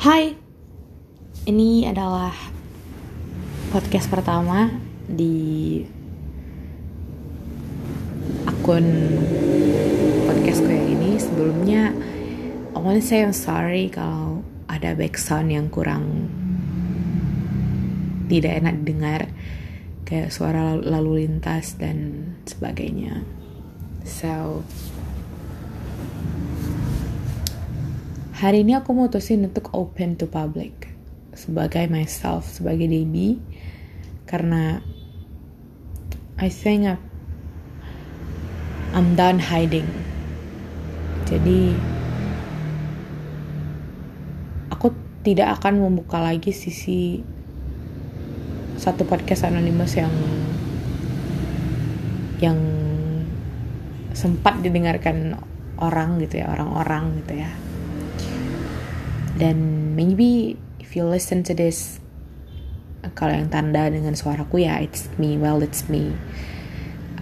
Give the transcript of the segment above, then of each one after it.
Hai, ini adalah podcast pertama di akun podcastku yang ini. Sebelumnya, I want to say I'm sorry kalau ada background yang kurang tidak enak dengar kayak suara lalu lintas dan sebagainya. So, hari ini aku mutusin untuk open to public sebagai myself, sebagai Debbie karena I think I'm done hiding. Jadi aku tidak akan membuka lagi sisi satu podcast anonymous yang yang sempat didengarkan orang gitu ya orang-orang gitu ya dan maybe if you listen to this kalau yang tanda dengan suaraku ya it's me. Well it's me.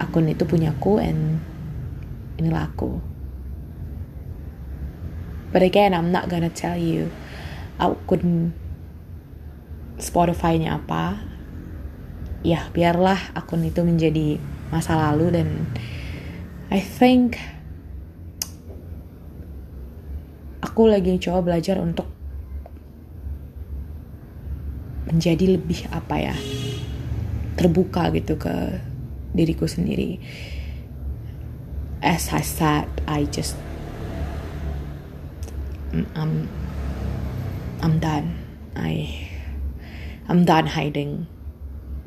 Akun itu punyaku and inilah aku. But again I'm not gonna tell you akun Spotify-nya apa. Ya biarlah akun itu menjadi masa lalu dan I think aku lagi coba belajar untuk menjadi lebih apa ya terbuka gitu ke diriku sendiri. As I said I just I'm I'm done. I I'm done hiding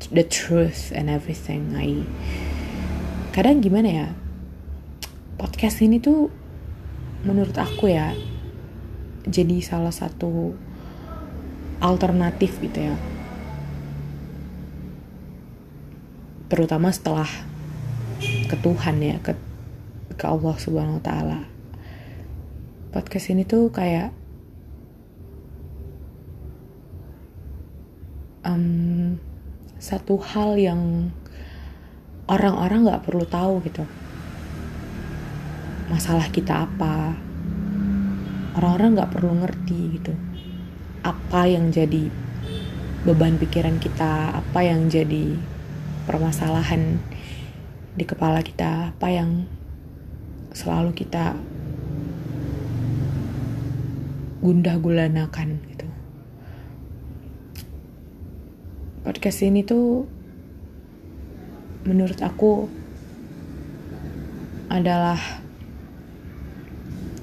the truth and everything. I kadang gimana ya podcast ini tuh menurut aku ya jadi salah satu alternatif gitu ya. Terutama setelah ke Tuhan ya ke ke Allah Subhanahu Wa Taala. Podcast ini tuh kayak um, satu hal yang orang-orang nggak perlu tahu gitu. Masalah kita apa orang-orang nggak perlu ngerti gitu. Apa yang jadi beban pikiran kita apa yang jadi permasalahan di kepala kita apa yang selalu kita gundah gulanakan gitu. Podcast ini tuh menurut aku adalah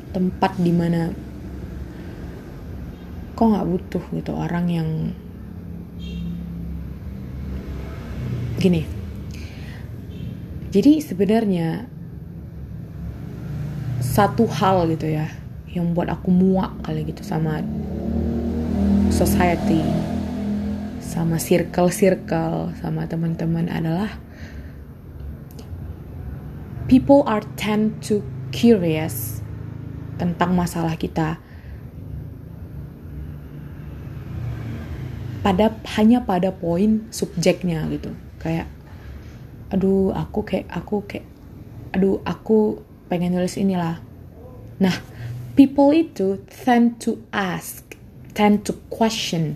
tempat di mana kok nggak butuh gitu orang yang gini. Jadi sebenarnya satu hal gitu ya yang buat aku muak kali gitu sama society sama circle-circle sama teman-teman adalah people are tend to curious tentang masalah kita. Pada hanya pada poin subjeknya gitu. Kayak aduh aku kayak aku kayak aduh aku pengen nulis inilah. Nah people itu tend to ask tend to question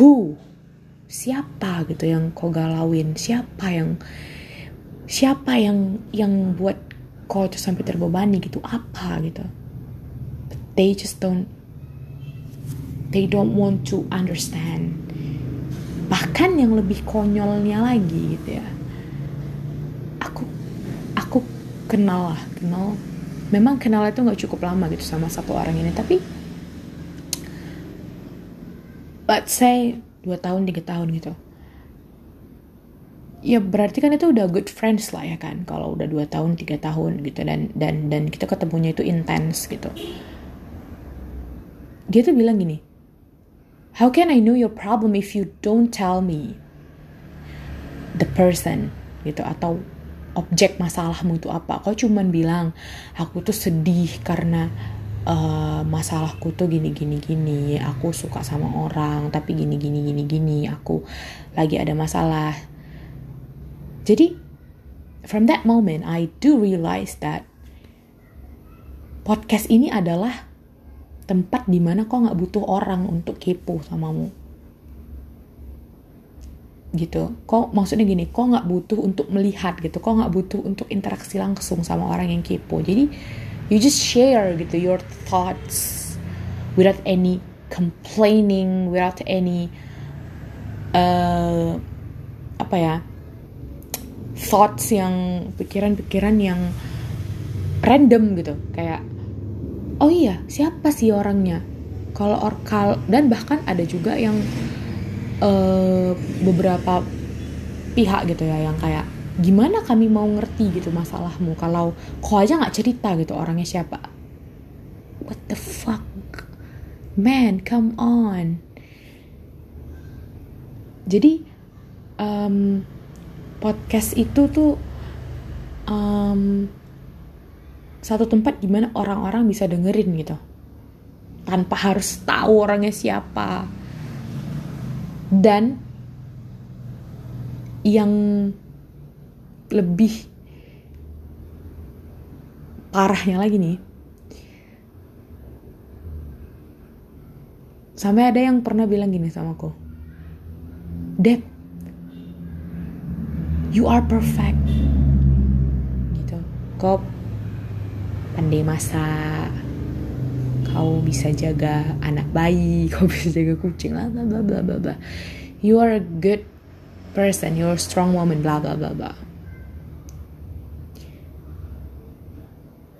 who? Siapa gitu yang kau galauin? Siapa yang siapa yang yang buat kau itu sampai terbebani gitu? Apa gitu they just don't they don't want to understand. Bahkan yang lebih konyolnya lagi gitu ya. Aku aku kenal lah kenal. Memang kenal itu nggak cukup lama gitu sama satu orang ini tapi let's say dua tahun tiga tahun gitu. Ya berarti kan itu udah good friends lah ya kan kalau udah dua tahun tiga tahun gitu dan dan dan kita ketemunya itu intens gitu dia tuh bilang gini how can I know your problem if you don't tell me the person gitu atau objek masalahmu itu apa? Kau cuman bilang aku tuh sedih karena uh, masalahku tuh gini gini gini aku suka sama orang tapi gini gini gini gini aku lagi ada masalah. Jadi from that moment I do realize that podcast ini adalah tempat di mana kau nggak butuh orang untuk kepo samamu. Gitu. Kok maksudnya gini kok nggak butuh untuk melihat gitu. Kok nggak butuh untuk interaksi langsung sama orang yang kepo. Jadi you just share gitu your thoughts without any complaining without any uh, apa ya thoughts yang pikiran-pikiran yang random gitu. Kayak oh iya siapa sih orangnya? Kalau orkal dan bahkan ada juga yang uh, beberapa pihak gitu ya yang kayak gimana kami mau ngerti gitu masalahmu? Kalau kau aja nggak cerita gitu orangnya siapa. What the fuck? Man come on. Jadi um, podcast itu tuh um, satu tempat di mana orang-orang bisa dengerin gitu. Tanpa harus tahu orangnya siapa. Dan yang lebih parahnya lagi nih sampai ada yang pernah bilang gini sama aku Deb you are perfect. Gitu. Kau pandai masak kau bisa jaga anak bayi, kau bisa jaga kucing, bla bla bla bla bla bla. You are a good person, you're a strong woman, bla bla bla bla.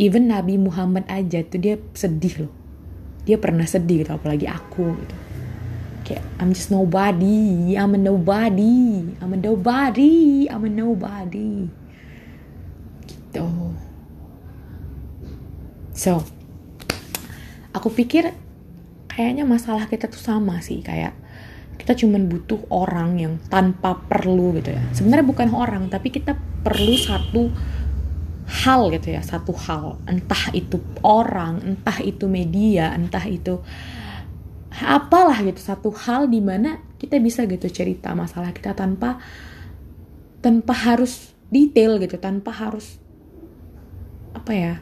Even Nabi Muhammad aja tuh dia sedih loh. Dia pernah sedih gitu, apalagi aku gitu. Kayak I'm just nobody, I'm a nobody, I'm a nobody, I'm a nobody. Gitu. So, aku pikir kayaknya masalah kita tuh sama sih kayak kita cuman butuh orang yang tanpa perlu gitu ya. Sebenarnya bukan orang tapi kita perlu satu hal gitu ya satu hal. Entah itu orang entah itu media entah itu apalah gitu satu hal di mana kita bisa gitu cerita masalah kita tanpa tanpa harus detail gitu tanpa harus apa ya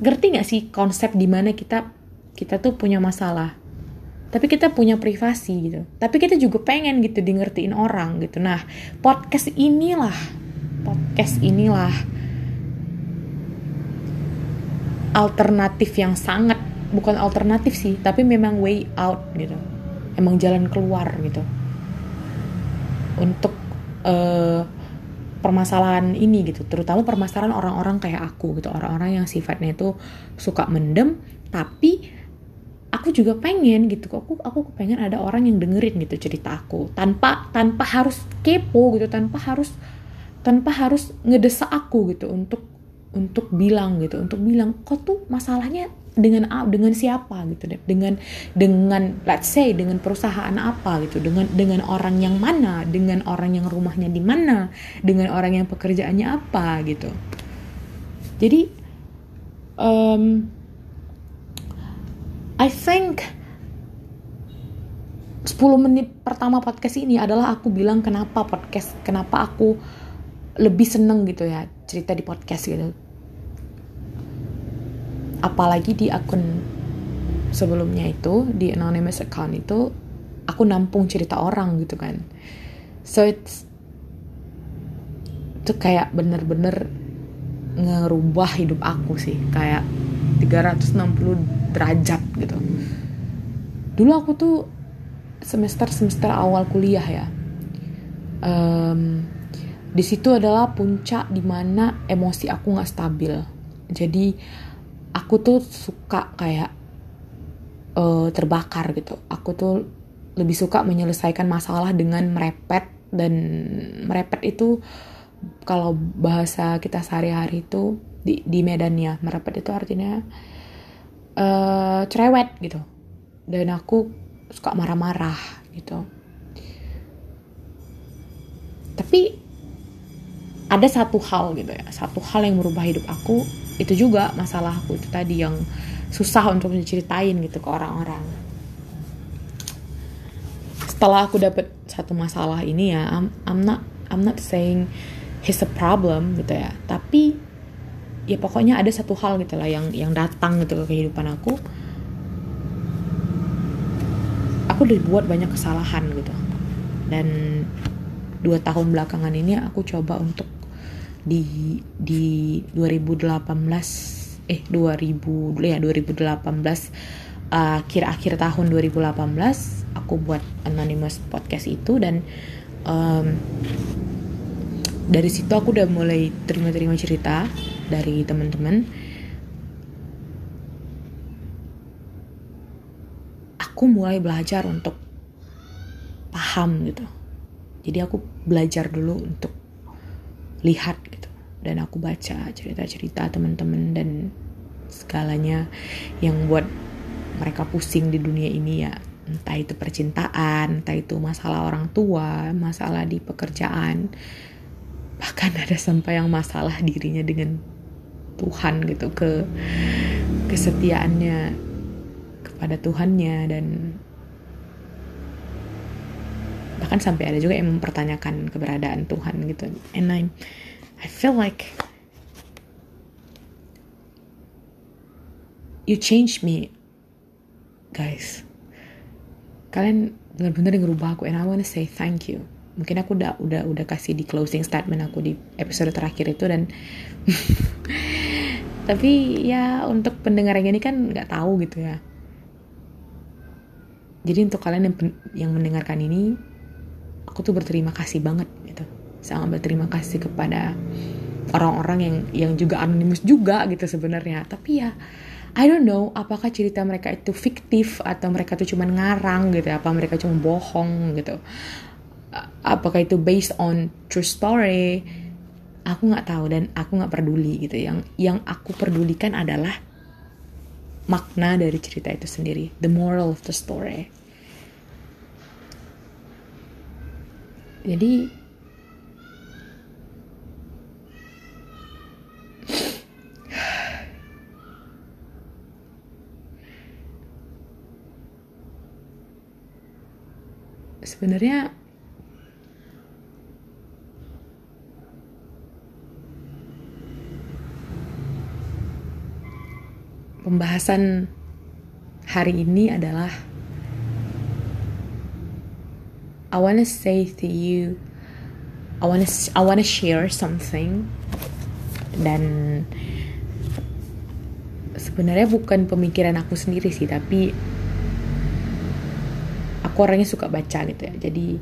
ngerti gak sih konsep di mana kita kita tuh punya masalah? Tapi kita punya privasi gitu. Tapi kita juga pengen gitu di ngertiin orang gitu. Nah podcast inilah podcast inilah alternatif yang sangat bukan alternatif sih tapi memang way out gitu. Emang jalan keluar gitu. Untuk uh, permasalahan ini gitu terutama permasalahan orang-orang kayak aku gitu orang-orang yang sifatnya itu suka mendem tapi aku juga pengen gitu aku aku pengen ada orang yang dengerin gitu cerita aku tanpa tanpa harus kepo gitu tanpa harus tanpa harus ngedesak aku gitu untuk untuk bilang gitu untuk bilang kok tuh masalahnya dengan dengan siapa gitu dengan dengan let's say dengan perusahaan apa gitu. Dengan dengan orang yang mana dengan orang yang rumahnya di mana dengan orang yang pekerjaannya apa gitu. Jadi um, I think 10 menit pertama podcast ini adalah aku bilang kenapa podcast kenapa aku lebih seneng gitu ya cerita di podcast gitu apalagi di akun sebelumnya itu di anonymous account itu aku nampung cerita orang gitu kan. So it's itu kayak bener-bener ngerubah hidup aku sih. Kayak 360 derajat gitu. Dulu aku tuh semester semester awal kuliah ya. Um, di situ adalah puncak di mana emosi aku nggak stabil. Jadi aku tuh suka kayak uh, terbakar gitu. Aku tuh lebih suka menyelesaikan masalah dengan merepet dan merepet itu kalau bahasa kita sehari-hari itu di di Medannya merepet itu artinya uh, cerewet gitu. Dan aku suka marah-marah gitu. Tapi ada satu hal gitu ya satu hal yang merubah hidup aku itu juga masalahku itu tadi yang susah untuk diceritain gitu ke orang-orang. Setelah aku dapet satu masalah ini ya I'm, I'm not I'm not saying he's a problem gitu ya tapi ya pokoknya ada satu hal gitu lah yang yang datang gitu ke kehidupan aku. Aku dibuat banyak kesalahan gitu. Dan dua tahun belakangan ini aku coba untuk di di 2018 eh 2000 ya 2018 uh, akhir-akhir tahun 2018 aku buat anonymous podcast itu dan um, dari situ aku udah mulai terima-terima cerita dari teman-teman. Aku mulai belajar untuk paham gitu jadi aku belajar dulu untuk lihat gitu. Dan aku baca cerita-cerita teman-teman dan segalanya yang buat mereka pusing di dunia ini ya. Entah itu percintaan entah itu masalah orang tua masalah di pekerjaan. Bahkan ada sampai yang masalah dirinya dengan Tuhan gitu ke kesetiaannya kepada Tuhannya dan bahkan sampai ada juga yang mempertanyakan keberadaan Tuhan gitu. And I I feel like you change me guys. Kalian benar-benar ngerubah aku and I wanna say thank you. Mungkin aku udah udah udah kasih di closing statement aku di episode terakhir itu dan tapi ya untuk pendengar yang ini kan nggak tahu gitu ya. Jadi untuk kalian yang yang mendengarkan ini aku tuh berterima kasih banget gitu. Sangat berterima kasih kepada orang-orang yang yang juga anonimus juga gitu sebenarnya. Tapi ya I don't know apakah cerita mereka itu fiktif atau mereka tuh cuma ngarang gitu apa mereka cuma bohong gitu. Apakah itu based on true story? Aku nggak tahu dan aku nggak peduli gitu. Yang yang aku pedulikan adalah makna dari cerita itu sendiri the moral of the story jadi sebenarnya pembahasan hari ini adalah I wanna say to you I wanna I wanna share something. Dan sebenarnya bukan pemikiran aku sendiri sih tapi aku orangnya suka baca gitu ya. Jadi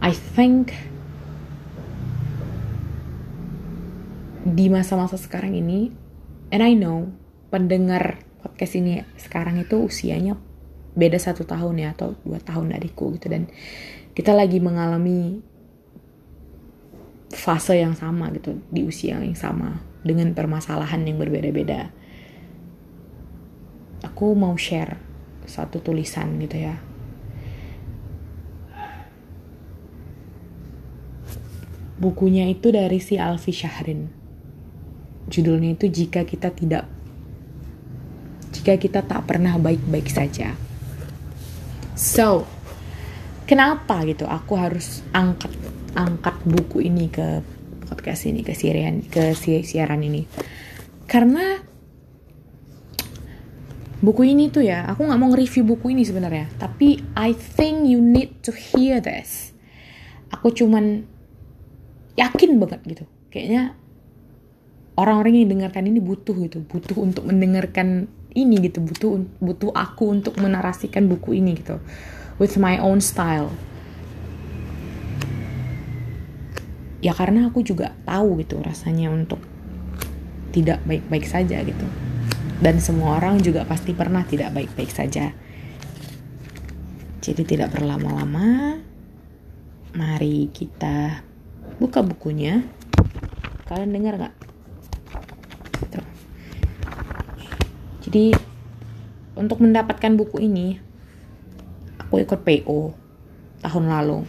I think di masa-masa sekarang ini and I know pendengar podcast ini sekarang itu usianya beda satu tahun ya atau dua tahun adikku gitu. Dan kita lagi mengalami fase yang sama gitu di usia yang sama dengan permasalahan yang berbeda-beda. Aku mau share satu tulisan gitu ya. Bukunya itu dari si Alfi Syahrin. Judulnya itu Jika Kita Tidak Jika Kita Tak Pernah Baik-Baik Saja. So, kenapa gitu? Aku harus angkat angkat buku ini ke podcast ini ke siaran ke si siaran ini? Karena buku ini tuh ya, aku nggak mau nge-review buku ini sebenarnya, tapi I think you need to hear this. Aku cuman yakin banget gitu, kayaknya orang-orang yang dengarkan ini butuh gitu, butuh untuk mendengarkan ini gitu. Butuh butuh aku untuk menarasikan buku ini gitu with my own style. Ya karena aku juga tahu gitu rasanya untuk tidak baik-baik saja gitu. Dan semua orang juga pasti pernah tidak baik-baik saja. Jadi tidak berlama-lama mari kita buka bukunya. Kalian dengar nggak? Jadi untuk mendapatkan buku ini aku ikut PO tahun lalu.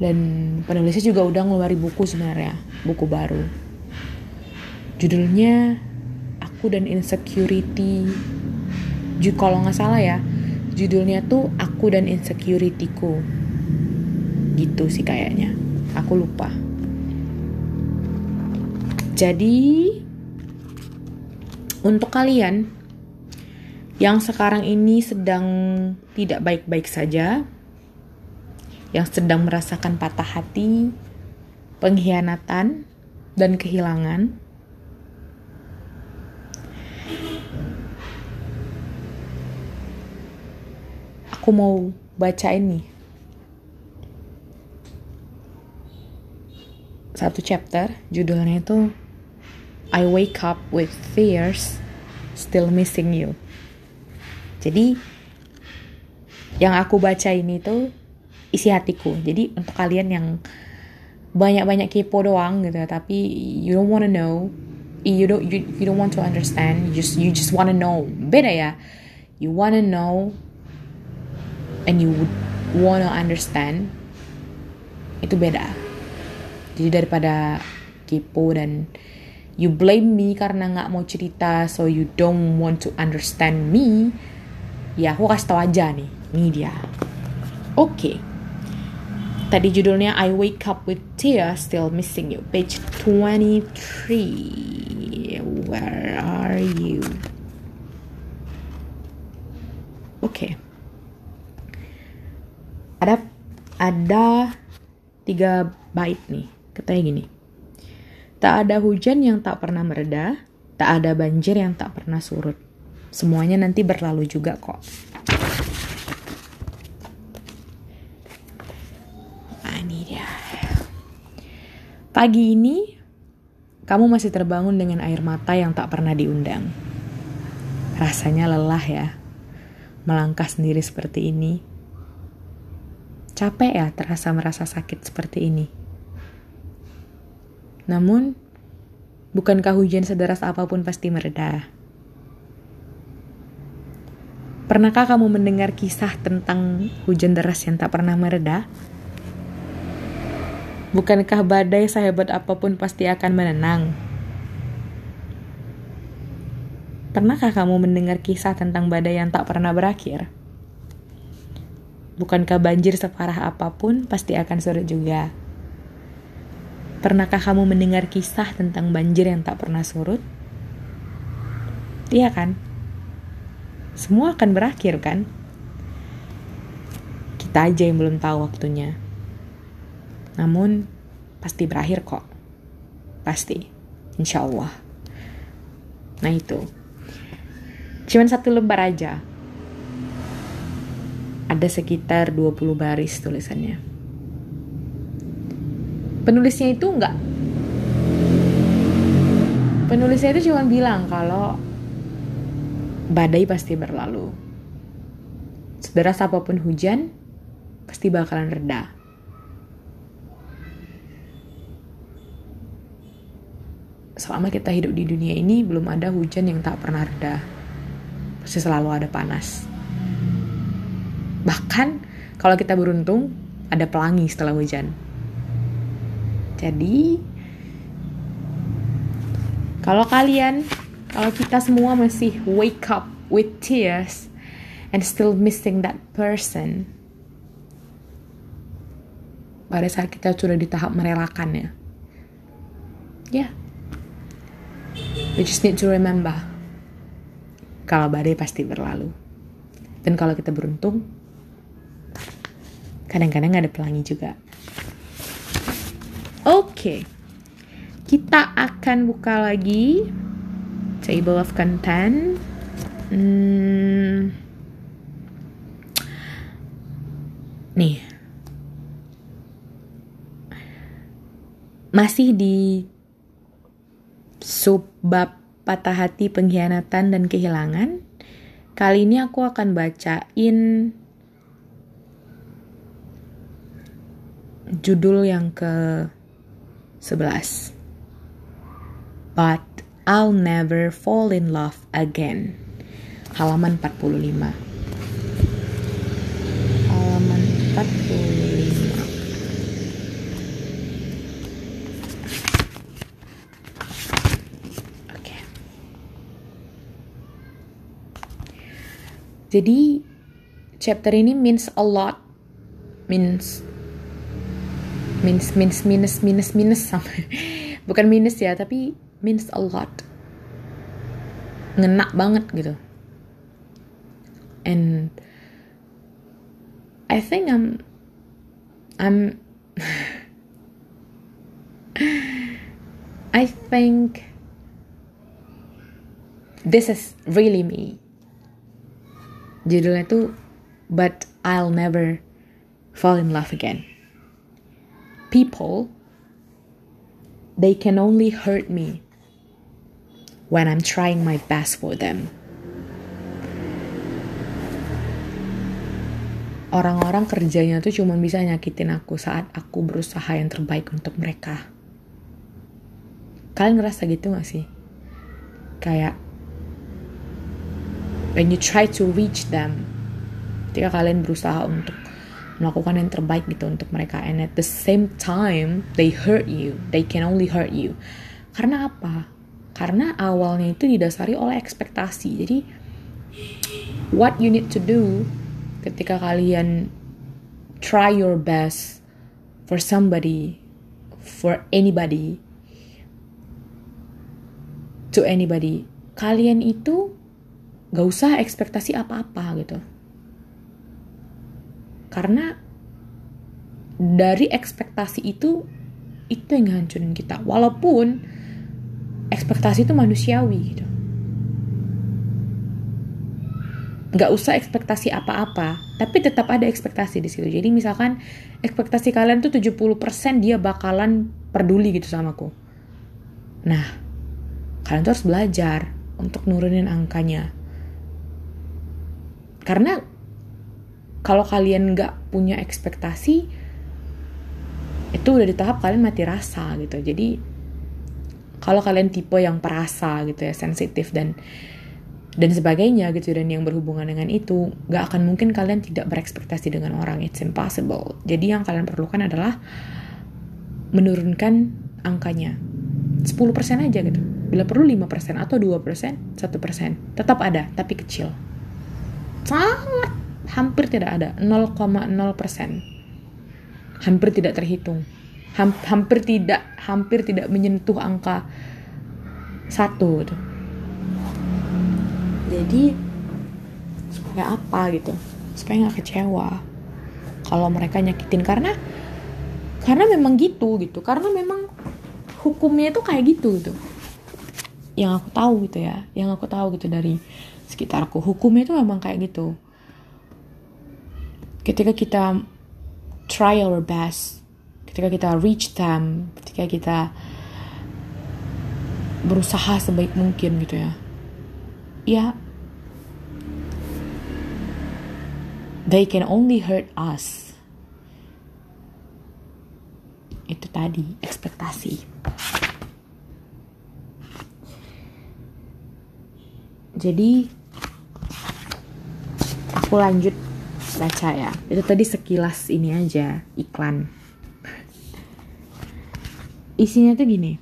Dan penulisnya juga udah ngeluarin buku sebenarnya, buku baru. Judulnya Aku dan Insecurity. Kalau nggak salah ya, judulnya tuh Aku dan Insecurityku. Gitu sih kayaknya. Aku lupa. Jadi untuk kalian yang sekarang ini sedang tidak baik-baik saja, yang sedang merasakan patah hati, pengkhianatan, dan kehilangan, aku mau baca ini satu chapter judulnya itu I wake up with fears still missing you jadi yang aku baca ini tuh isi hatiku. Jadi untuk kalian yang banyak-banyak kepo doang gitu tapi you don't wanna know you don't you, you don't want to understand you just you just wanna know. Beda ya you wanna know and you would wanna understand itu beda. Jadi daripada kepo dan you blame me karena nggak mau cerita so you don't want to understand me ya aku kasih tau aja nih. Ini dia. Oke. Okay. tadi judulnya I wake up with tears still missing you. Page 23 where are you? Oke. Okay ada ada tiga bait nih. Katanya gini. Tak ada hujan yang tak pernah mereda tak ada banjir yang tak pernah surut semuanya nanti berlalu juga kok nah, ini dia pagi ini kamu masih terbangun dengan air mata yang tak pernah diundang rasanya lelah ya melangkah sendiri seperti ini Capek ya terasa merasa sakit seperti ini. Namun, bukankah hujan sederas apa pun pasti mereda? Pernahkah kamu mendengar kisah tentang hujan deras yang tak pernah mereda? Bukankah badai sehebat apa pun pasti akan menenang? Pernahkah kamu mendengar kisah tentang badai yang tak pernah berakhir? Bukankah banjir separah apa pun pasti akan surut juga? Pernahkah kamu mendengar kisah tentang banjir yang tak pernah surut? Iya kan? Semua akan berakhir kan? Kita aja yang belum tahu waktunya. Namun, pasti berakhir kok. Pasti. Insya Allah. Nah itu. Cuman satu lembar aja ada sekitar 20 baris tulisannya. Penulisnya itu enggak Penulisnya itu cuma bilang kalau badai pasti berlalu. Sederas apa pun hujan, pasti bakalan reda. Selama kita hidup di dunia ini, belum ada hujan yang tak pernah reda. Pasti selalu ada panas. Bahkan kalau kita beruntung ada pelangi setelah hujan. Jadi kalau kalian, kalau kita semua masih wake up with tears and still missing that person, pada saat kita sudah di tahap merelakannya, ya, yeah. we just need to remember kalau badai pasti berlalu. Dan kalau kita beruntung, kadang-kadang ada pelangi juga. Oke, okay. kita akan buka lagi table of content. Hmm. Nih, masih di subbab patah hati, pengkhianatan, dan kehilangan. Kali ini aku akan bacain judul yang ke 11 But I'll never fall in love again. Halaman 45 halaman 45 Oke. Jadi chapter ini means a lot. Means minus minus minus minus minus sama bukan minus ya tapi means a lot. Ngena banget gitu. And I think I'm I'm I think this is really me. Judulnya tuh but I'll never fall in love again. People they can only hurt me when I'm trying my best for them. Orang-orang kerjanya tuh cuma bisa nyakitin aku saat aku berusaha yang terbaik untuk mereka. Kalian ngerasa gitu gak sih? Kayak when you try to reach them, ketika kalian berusaha untuk melakukan yang terbaik gitu untuk mereka and at the same time they hurt you they can only hurt you karena apa karena awalnya itu didasari oleh ekspektasi. Jadi what you need to do ketika kalian try your best for somebody for anybody to anybody kalian itu gak usah ekspektasi apa-apa gitu. Karena dari ekspektasi itu itu yang ngancurin kita. Walaupun ekspektasi itu manusiawi gitu. Nggak usah ekspektasi apa-apa tapi tetap ada ekspektasi di situ. Jadi misalkan ekspektasi kalian tuh 70% dia bakalan peduli gitu sama aku. Nah kalian tuh harus belajar untuk nurunin angkanya. Karena kalau kalian nggak punya ekspektasi itu udah di tahap kalian mati rasa gitu. Jadi kalau kalian tipe yang perasa gitu ya sensitif dan dan sebagainya gitu dan yang berhubungan dengan itu nggak akan mungkin kalian tidak berekspektasi dengan orang. It's impossible. Jadi yang kalian perlukan adalah menurunkan angkanya. 10% aja gitu. Bila perlu 5% atau 2% 1% tetap ada tapi kecil. Sangat hampir tidak ada. 0,0 persen. Hampir tidak terhitung hampir tidak hampir tidak menyentuh angka satu gitu. jadi supaya apa gitu? Supaya nggak kecewa kalau mereka nyakitin. Karena karena memang gitu gitu. Karena memang hukumnya itu kayak gitu gitu. Yang aku tahu gitu ya. Yang aku tahu gitu dari sekitarku. Hukumnya itu memang kayak gitu. Ketika kita try our best, ketika kita reach them, ketika kita berusaha sebaik mungkin gitu ya. Ya, they can only hurt us. Itu tadi ekspektasi. Jadi aku lanjut baca ya itu tadi sekilas ini aja iklan isinya tuh gini.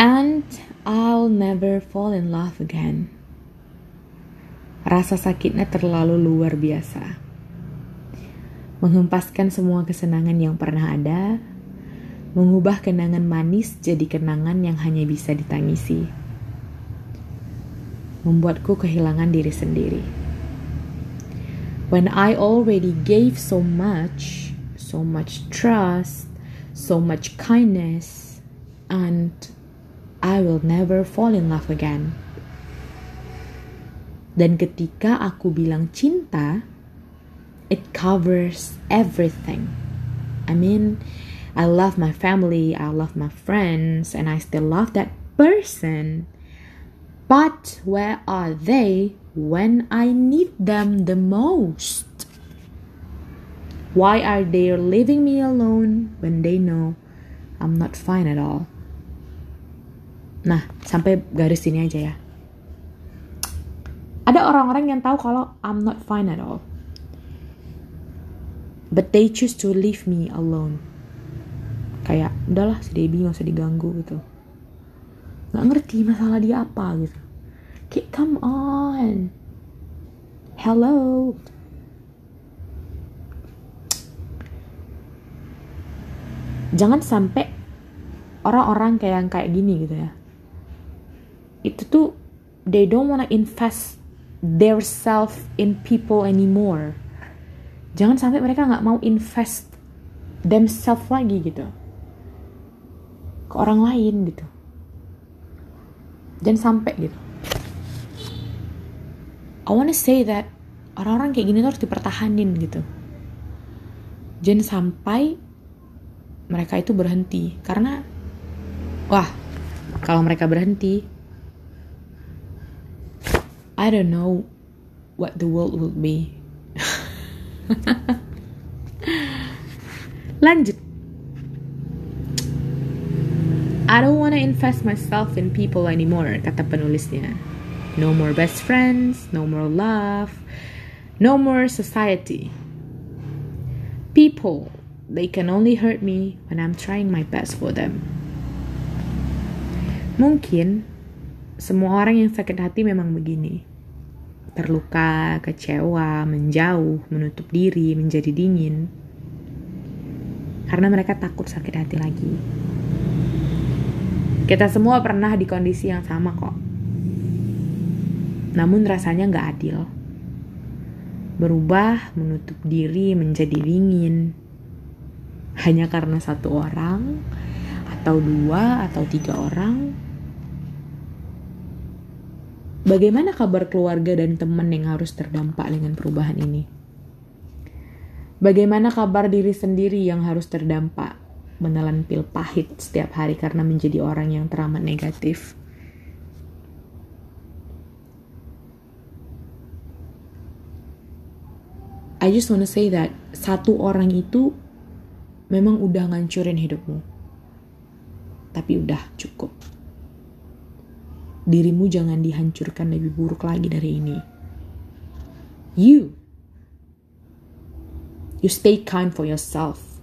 And I'll never fall in love again. Rasa sakitnya terlalu luar biasa. Menghempaskan semua kesenangan yang pernah ada. Mengubah kenangan manis jadi kenangan yang hanya bisa ditangisi. Membuatku kehilangan diri sendiri. When I already gave so much, so much trust, so much kindness, and I will never fall in love again. Dan ketika aku bilang cinta, it covers everything. I mean, I love my family, I love my friends, and I still love that person. But where are they when I need them the most? Why are they leaving me alone when they know I'm not fine at all? Nah, sampai garis ini aja ya. Ada orang-orang yang tahu kalau I'm not fine at all. But they choose to leave me alone. Kayak, udahlah si Debbie gak usah diganggu gitu. Gak ngerti masalah dia apa gitu. Come on. Hello. Jangan sampai orang-orang kayak yang kayak gini gitu ya. Itu tuh they don't wanna invest their self in people anymore. Jangan sampai mereka nggak mau invest themselves lagi gitu. Ke orang lain gitu. Dan sampai gitu. I wanna say that orang-orang kayak gini tuh harus dipertahanin gitu. Jangan sampai mereka itu berhenti. Karena wah kalau mereka berhenti I don't know what the world will be. Lanjut. I don't wanna invest myself in people anymore kata penulisnya. No more best friends no more love no more society. People They can only hurt me when I'm trying my best for them. Mungkin semua orang yang sakit hati memang begini. Terluka, kecewa, menjauh, menutup diri, menjadi dingin. Karena mereka takut sakit hati lagi. Kita semua pernah di kondisi yang sama kok. Namun rasanya nggak adil. Berubah, menutup diri, menjadi dingin, hanya karena satu orang atau dua atau tiga orang Bagaimana kabar keluarga dan teman yang harus terdampak dengan perubahan ini? Bagaimana kabar diri sendiri yang harus terdampak menelan pil pahit setiap hari karena menjadi orang yang teramat negatif? I just wanna say that satu orang itu memang udah ngancurin hidupmu. Tapi udah cukup. Dirimu jangan dihancurkan lebih buruk lagi dari ini. You. You stay kind for yourself.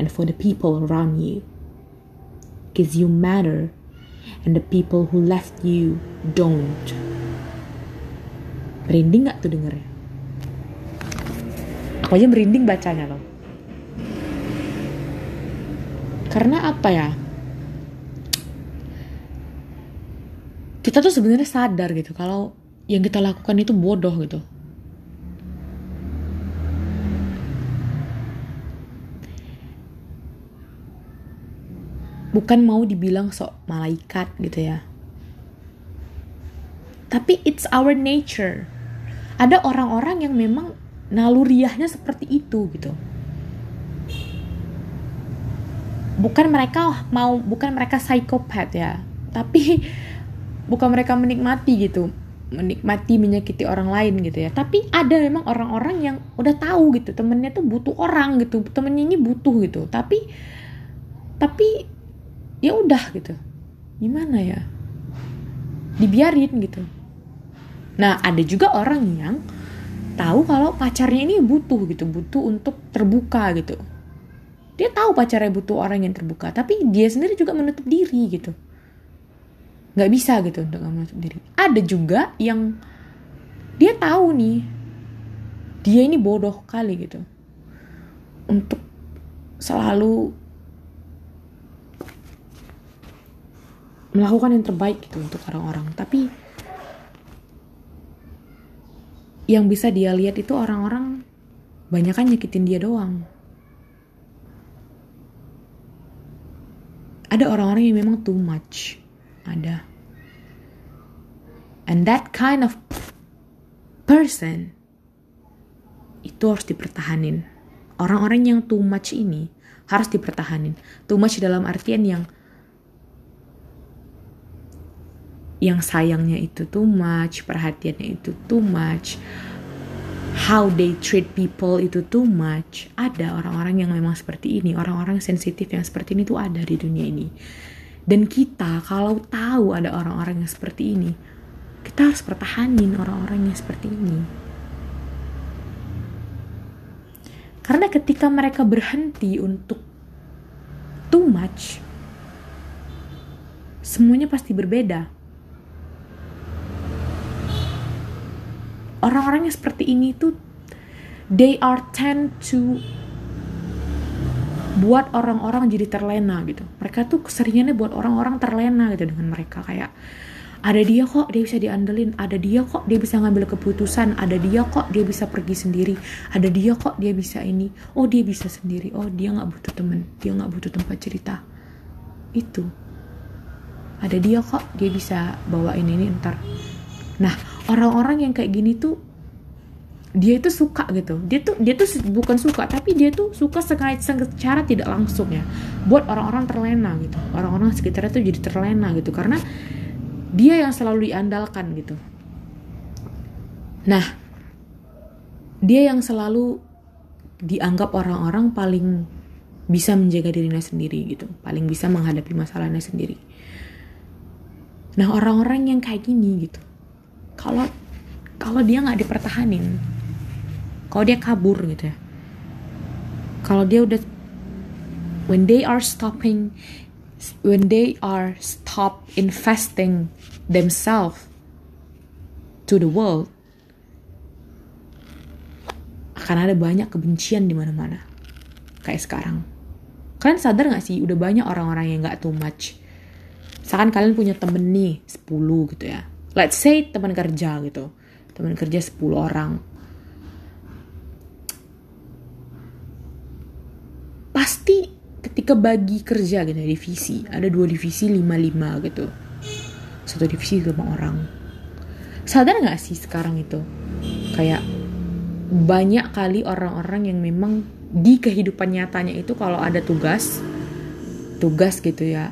And for the people around you. Because you matter. And the people who left you don't. Merinding gak tuh dengernya? Aku aja merinding bacanya loh. Karena apa ya? Kita tuh sebenarnya sadar gitu kalau yang kita lakukan itu bodoh gitu. Bukan mau dibilang sok malaikat gitu ya. Tapi it's our nature. Ada orang-orang yang memang naluriahnya seperti itu gitu bukan mereka mau bukan mereka psikopat ya. Tapi bukan mereka menikmati gitu menikmati menyakiti orang lain gitu ya. Tapi ada memang orang-orang yang udah tahu gitu temennya tuh butuh orang gitu temennya ini butuh gitu. Tapi tapi ya udah gitu. Gimana ya? Dibiarin gitu. Nah ada juga orang yang tahu kalau pacarnya ini butuh gitu butuh untuk terbuka gitu dia tahu pacarnya butuh orang yang terbuka tapi dia sendiri juga menutup diri gitu. Nggak bisa gitu untuk menutup diri. Ada juga yang dia tahu nih dia ini bodoh kali gitu. Untuk selalu melakukan yang terbaik gitu untuk orang-orang. Tapi yang bisa dia lihat itu orang-orang banyak kan nyakitin dia doang ada orang-orang yang memang too much. Ada. And that kind of person itu harus dipertahanin. Orang-orang yang too much ini harus dipertahanin. Too much dalam artian yang yang sayangnya itu too much perhatiannya itu too much how they treat people itu too much. Ada orang-orang yang memang seperti ini, orang-orang sensitif yang seperti ini tuh ada di dunia ini. Dan kita kalau tahu ada orang-orang yang seperti ini, kita harus pertahanin orang-orang yang seperti ini. Karena ketika mereka berhenti untuk too much, semuanya pasti berbeda orang-orang yang seperti ini tuh they are tend to buat orang-orang jadi terlena gitu. Mereka tuh keseringannya buat orang-orang terlena gitu dengan mereka. Kayak ada dia kok dia bisa diandelin. Ada dia kok dia bisa ngambil keputusan. Ada dia kok dia bisa pergi sendiri. Ada dia kok dia bisa ini. Oh dia bisa sendiri. Oh dia nggak butuh temen dia nggak butuh tempat cerita. Itu. Ada dia kok dia bisa bawa ini ini ntar nah orang-orang yang kayak gini tuh dia itu suka gitu. Dia tuh dia tuh bukan suka tapi dia tuh suka secara tidak langsung ya buat orang-orang terlena gitu. Orang-orang sekitarnya tuh jadi terlena gitu karena dia yang selalu diandalkan gitu. Nah dia yang selalu dianggap orang-orang paling bisa menjaga dirinya sendiri gitu paling bisa menghadapi masalahnya sendiri. Nah orang-orang yang kayak gini gitu kalau kalau dia nggak dipertahanin kalau dia kabur gitu ya kalau dia udah when they are stopping when they are stop investing themselves to the world akan ada banyak kebencian di mana-mana kayak sekarang. Kalian sadar gak sih udah banyak orang-orang yang gak too much? Misalkan kalian punya temen nih 10 gitu ya let's say teman kerja gitu. Teman kerja 10 orang. Pasti ketika bagi kerja gitu ya, divisi ada dua divisi lima lima gitu. Satu divisi lima orang. Sadar nggak sih sekarang itu? Kayak banyak kali orang-orang yang memang di kehidupan nyatanya itu kalau ada tugas tugas gitu ya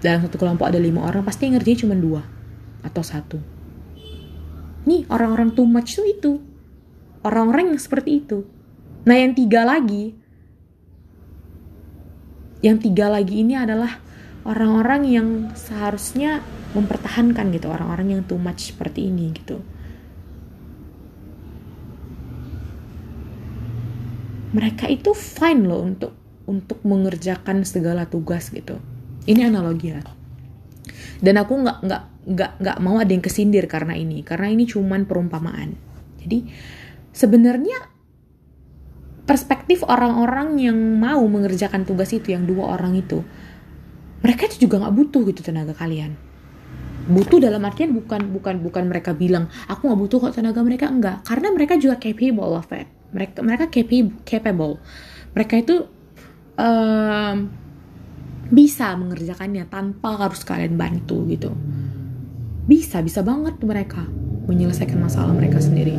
dalam satu kelompok ada lima orang pasti ngerjain cuma dua atau satu. Nih orang-orang too much tuh itu. Orang-orang yang seperti itu. Nah yang tiga lagi yang tiga lagi ini adalah orang-orang yang seharusnya mempertahankan gitu orang-orang yang too much seperti ini gitu. Mereka itu fine loh untuk untuk mengerjakan segala tugas gitu ini analogi ya. Dan aku nggak nggak nggak nggak mau ada yang kesindir karena ini. Karena ini cuman perumpamaan. Jadi sebenarnya perspektif orang-orang yang mau mengerjakan tugas itu yang dua orang itu mereka itu juga nggak butuh gitu tenaga kalian. Butuh dalam artian bukan bukan bukan mereka bilang aku nggak butuh kok tenaga mereka. Enggak karena mereka juga capable of it. Mereka mereka capable. Mereka itu um, bisa mengerjakannya tanpa harus kalian bantu gitu bisa bisa banget mereka menyelesaikan masalah mereka sendiri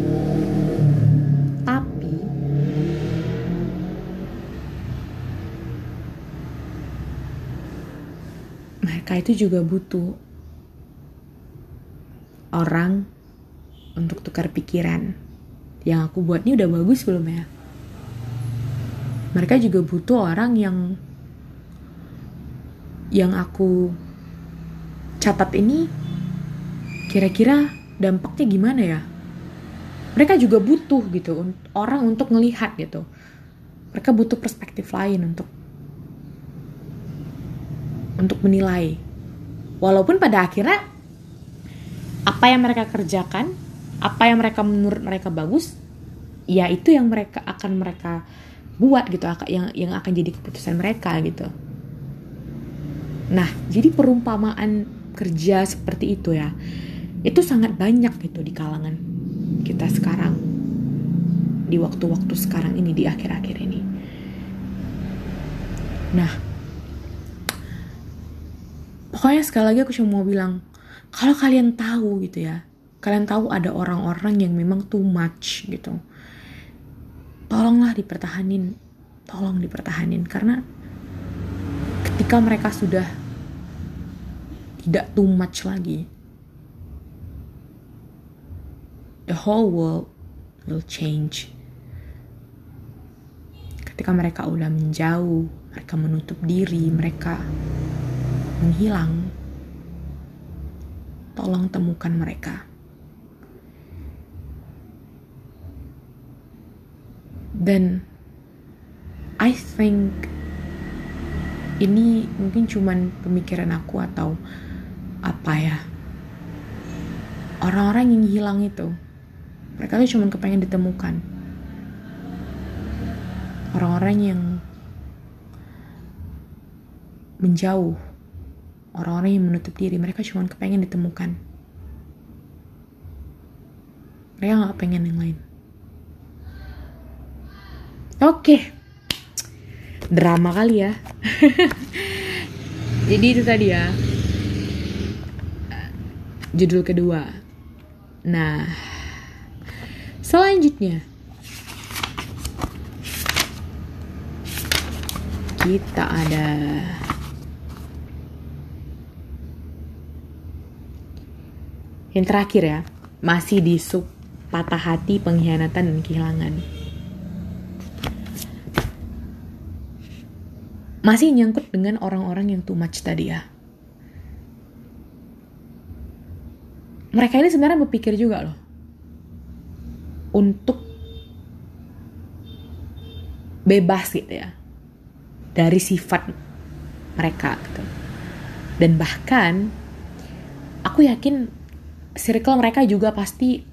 mereka itu juga butuh orang untuk tukar pikiran. Yang aku buat ini udah bagus belum ya? Mereka juga butuh orang yang yang aku catat ini kira-kira dampaknya gimana ya? Mereka juga butuh gitu orang untuk ngelihat gitu. Mereka butuh perspektif lain untuk untuk menilai. Walaupun pada akhirnya apa yang mereka kerjakan, apa yang mereka menurut mereka bagus, ya itu yang mereka akan mereka buat gitu, yang yang akan jadi keputusan mereka gitu. Nah, jadi perumpamaan kerja seperti itu ya, itu sangat banyak gitu di kalangan kita sekarang, di waktu-waktu sekarang ini, di akhir-akhir ini. Nah, pokoknya sekali lagi aku cuma mau bilang kalau kalian tahu gitu ya kalian tahu ada orang-orang yang memang too much gitu tolonglah dipertahanin tolong dipertahanin karena ketika mereka sudah tidak too much lagi the whole world will change ketika mereka udah menjauh mereka menutup diri mereka menghilang, tolong temukan mereka. Dan I think ini mungkin cuman pemikiran aku atau apa ya. Orang-orang yang hilang itu, mereka tuh cuma kepengen ditemukan. orang-orang yang menjauh orang-orang yang menutup diri mereka cuma kepengen ditemukan mereka nggak pengen yang lain oke okay. Drama kali ya. Jadi itu tadi ya. Judul kedua. Nah selanjutnya. Kita ada yang terakhir ya. Masih di sub patah hati pengkhianatan dan kehilangan masih nyangkut dengan orang-orang yang too much tadi ya mereka ini sebenarnya berpikir juga loh untuk bebas gitu ya dari sifat mereka gitu. Dan bahkan aku yakin circle mereka juga pasti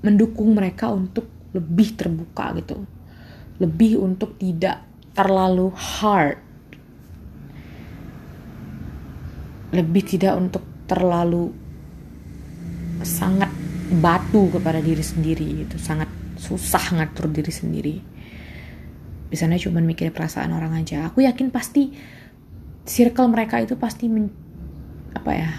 mendukung mereka untuk lebih terbuka gitu. Lebih untuk tidak terlalu hard. Lebih tidak untuk terlalu sangat batu kepada diri sendiri gitu, sangat susah ngatur diri sendiri. Di sana cuma mikir perasaan orang aja. Aku yakin pasti circle mereka itu pasti men, apa ya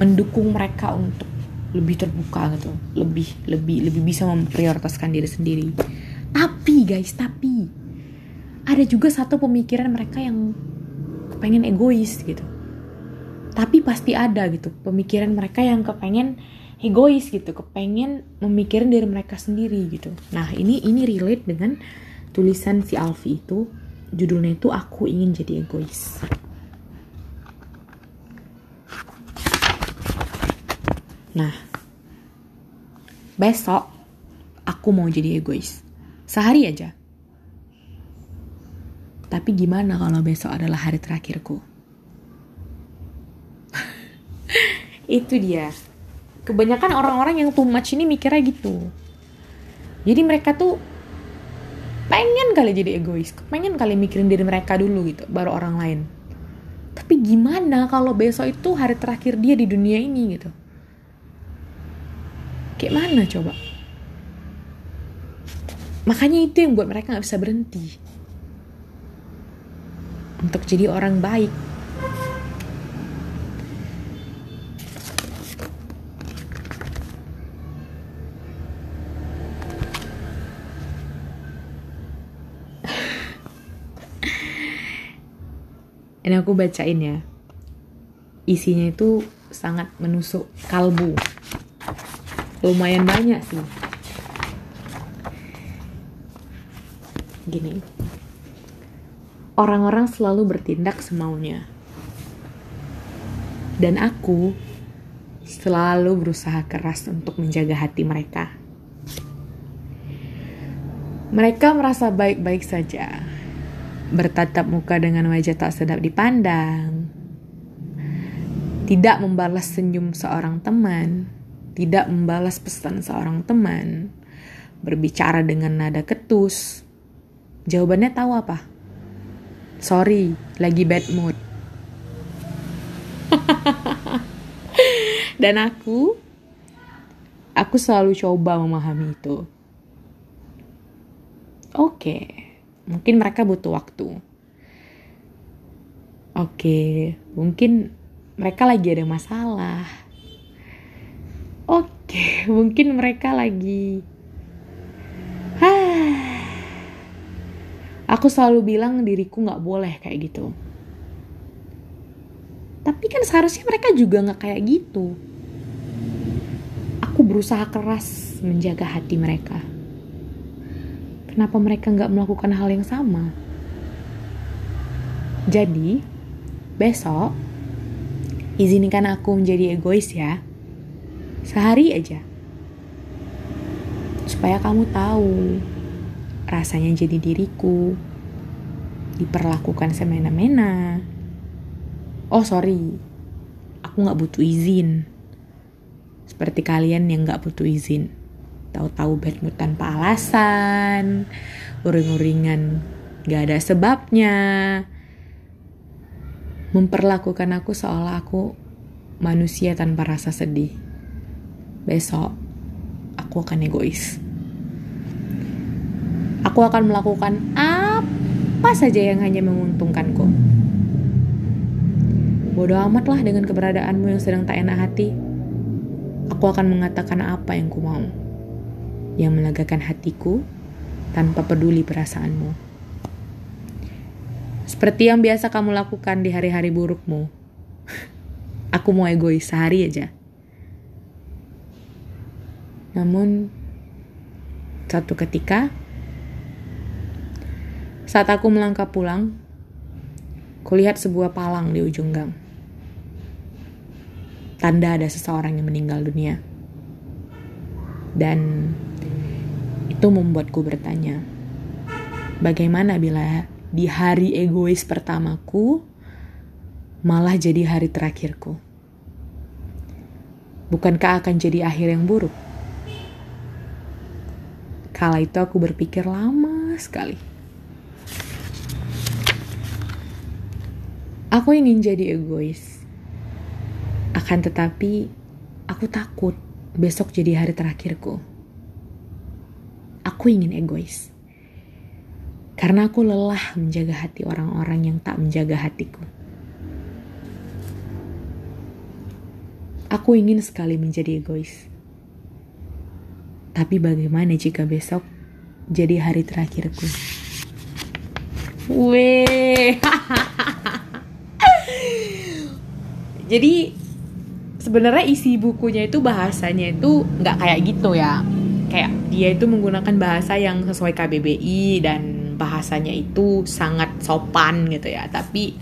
mendukung mereka untuk lebih terbuka gitu. Lebih lebih lebih bisa memprioritaskan diri sendiri. Tapi guys tapi ada juga satu pemikiran mereka yang kepengen egois gitu. Tapi pasti ada gitu pemikiran mereka yang kepengen egois gitu kepengen memikirin diri mereka sendiri gitu. Nah ini ini relate dengan tulisan si Alfi itu. Judulnya itu aku ingin jadi egois. Nah besok aku mau jadi egois. Sehari aja tapi gimana kalau besok adalah hari terakhirku? Itu dia. Kebanyakan orang-orang yang too much ini mikirnya gitu. Jadi mereka tuh pengen kali jadi egois. Pengen kali mikirin diri mereka dulu gitu baru orang lain. Tapi gimana kalau besok itu hari terakhir dia di dunia ini gitu? Kayak mana coba? Makanya itu yang buat mereka nggak bisa berhenti untuk jadi orang baik. Ini aku bacain ya. Isinya itu sangat menusuk kalbu. Lumayan banyak sih. Gini orang-orang selalu bertindak semaunya. Dan aku selalu berusaha keras untuk menjaga hati mereka. Mereka merasa baik-baik saja. Bertatap muka dengan wajah tak sedap dipandang, tidak membalas senyum seorang teman, tidak membalas pesan seorang teman, berbicara dengan nada ketus. Jawabannya tahu apa? Sorry, lagi bad mood. Dan aku, aku selalu coba memahami itu. Oke. Okay Mungkin mereka butuh waktu. Oke, mungkin mereka lagi ada masalah. Oke, mungkin mereka lagi Aku selalu bilang diriku gak boleh kayak gitu. Tapi kan seharusnya mereka juga gak kayak gitu. Aku berusaha keras menjaga hati mereka. Kenapa mereka nggak melakukan hal yang sama? Jadi, besok izinkan aku menjadi egois ya. Sehari aja. Supaya kamu tahu rasanya jadi diriku. Diperlakukan semena-mena. Oh sorry, aku nggak butuh izin. Seperti kalian yang nggak butuh izin. tahu-tahu bad mood tanpa alasan, uring-uringan gak ada sebabnya, memperlakukan aku seolah aku manusia tanpa rasa sedih. Besok, aku akan egois. Aku akan melakukan apa saja yang hanya menguntungkanku. Bodoh amatlah dengan keberadaanmu yang sedang tak enak hati. Aku akan mengatakan apa yang ku mau. Yang melegakan hatiku tanpa peduli perasaanmu. Seperti yang biasa kamu lakukan di hari-hari burukmu. Aku mau egois sehari aja. Namun, satu ketika, saat aku melangkah pulang, kulihat sebuah palang di ujung gang. Tanda ada seseorang yang meninggal dunia. Dan itu membuatku bertanya, bagaimana bila di hari egois pertamaku malah jadi hari terakhirku. Bukankah akan jadi akhir yang buruk? Kala itu aku berpikir lama sekali. Aku ingin jadi egois. Akan tetapi, aku takut besok jadi hari terakhirku. Aku ingin egois. Karena aku lelah menjaga hati orang-orang yang tak menjaga hatiku. Aku ingin sekali menjadi egois. Tapi bagaimana jika besok jadi hari terakhirku? Weh. jadi sebenarnya isi bukunya itu bahasanya itu nggak kayak gitu ya. Kayak dia itu menggunakan bahasa yang sesuai KBBI dan bahasanya itu sangat sopan gitu ya. Tapi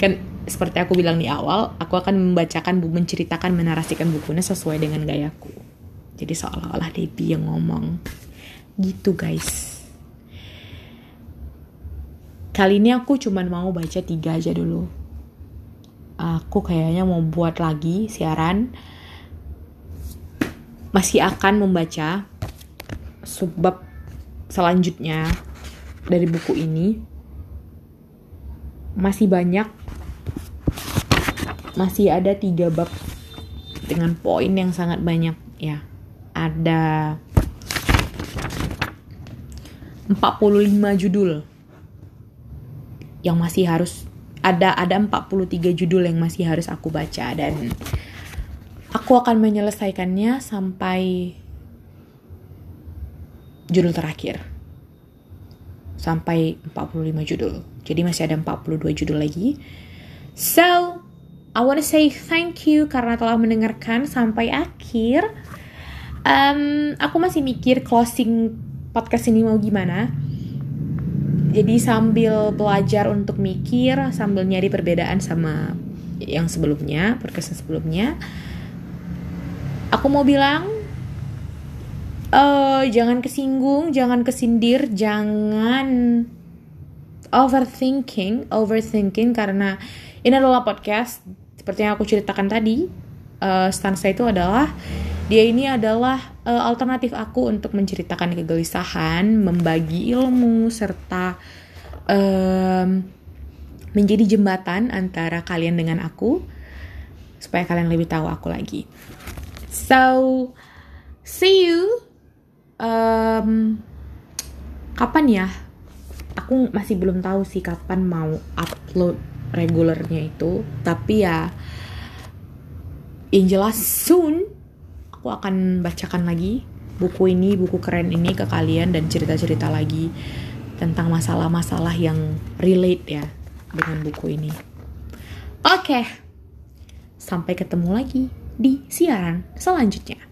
kan seperti aku bilang di awal aku akan membacakan menceritakan menarasikan bukunya sesuai dengan gayaku. Jadi seolah-olah Debbie yang ngomong gitu guys. Kali ini aku cuman mau baca tiga aja dulu aku kayaknya mau buat lagi siaran. Masih akan membaca subbab selanjutnya dari buku ini. Masih banyak. Masih ada tiga bab dengan poin yang sangat banyak. Ya ada 45 judul yang masih harus ada ada 43 judul yang masih harus aku baca dan aku akan menyelesaikannya sampai judul terakhir sampai 45 judul. Jadi masih ada 42 judul lagi. So, I wanna say thank you karena telah mendengarkan sampai akhir. Um, aku masih mikir closing podcast ini mau gimana. Jadi sambil belajar untuk mikir, sambil nyari perbedaan sama yang sebelumnya, podcast sebelumnya. Aku mau bilang uh, jangan kesinggung, jangan kesindir, jangan overthinking, overthinking karena ini adalah podcast seperti yang aku ceritakan tadi. Uh, stansa itu adalah dia ini adalah uh, alternatif aku untuk menceritakan kegelisahan, membagi ilmu serta menjadi jembatan antara kalian dengan aku supaya kalian lebih tahu aku lagi. So, see you um, kapan ya aku masih belum tahu sih kapan mau upload regulernya itu tapi ya yang jelas soon aku akan bacakan lagi buku ini buku keren ini ke kalian dan cerita-cerita lagi tentang masalah-masalah yang relate ya dengan buku ini. Oke sampai ketemu lagi di siaran selanjutnya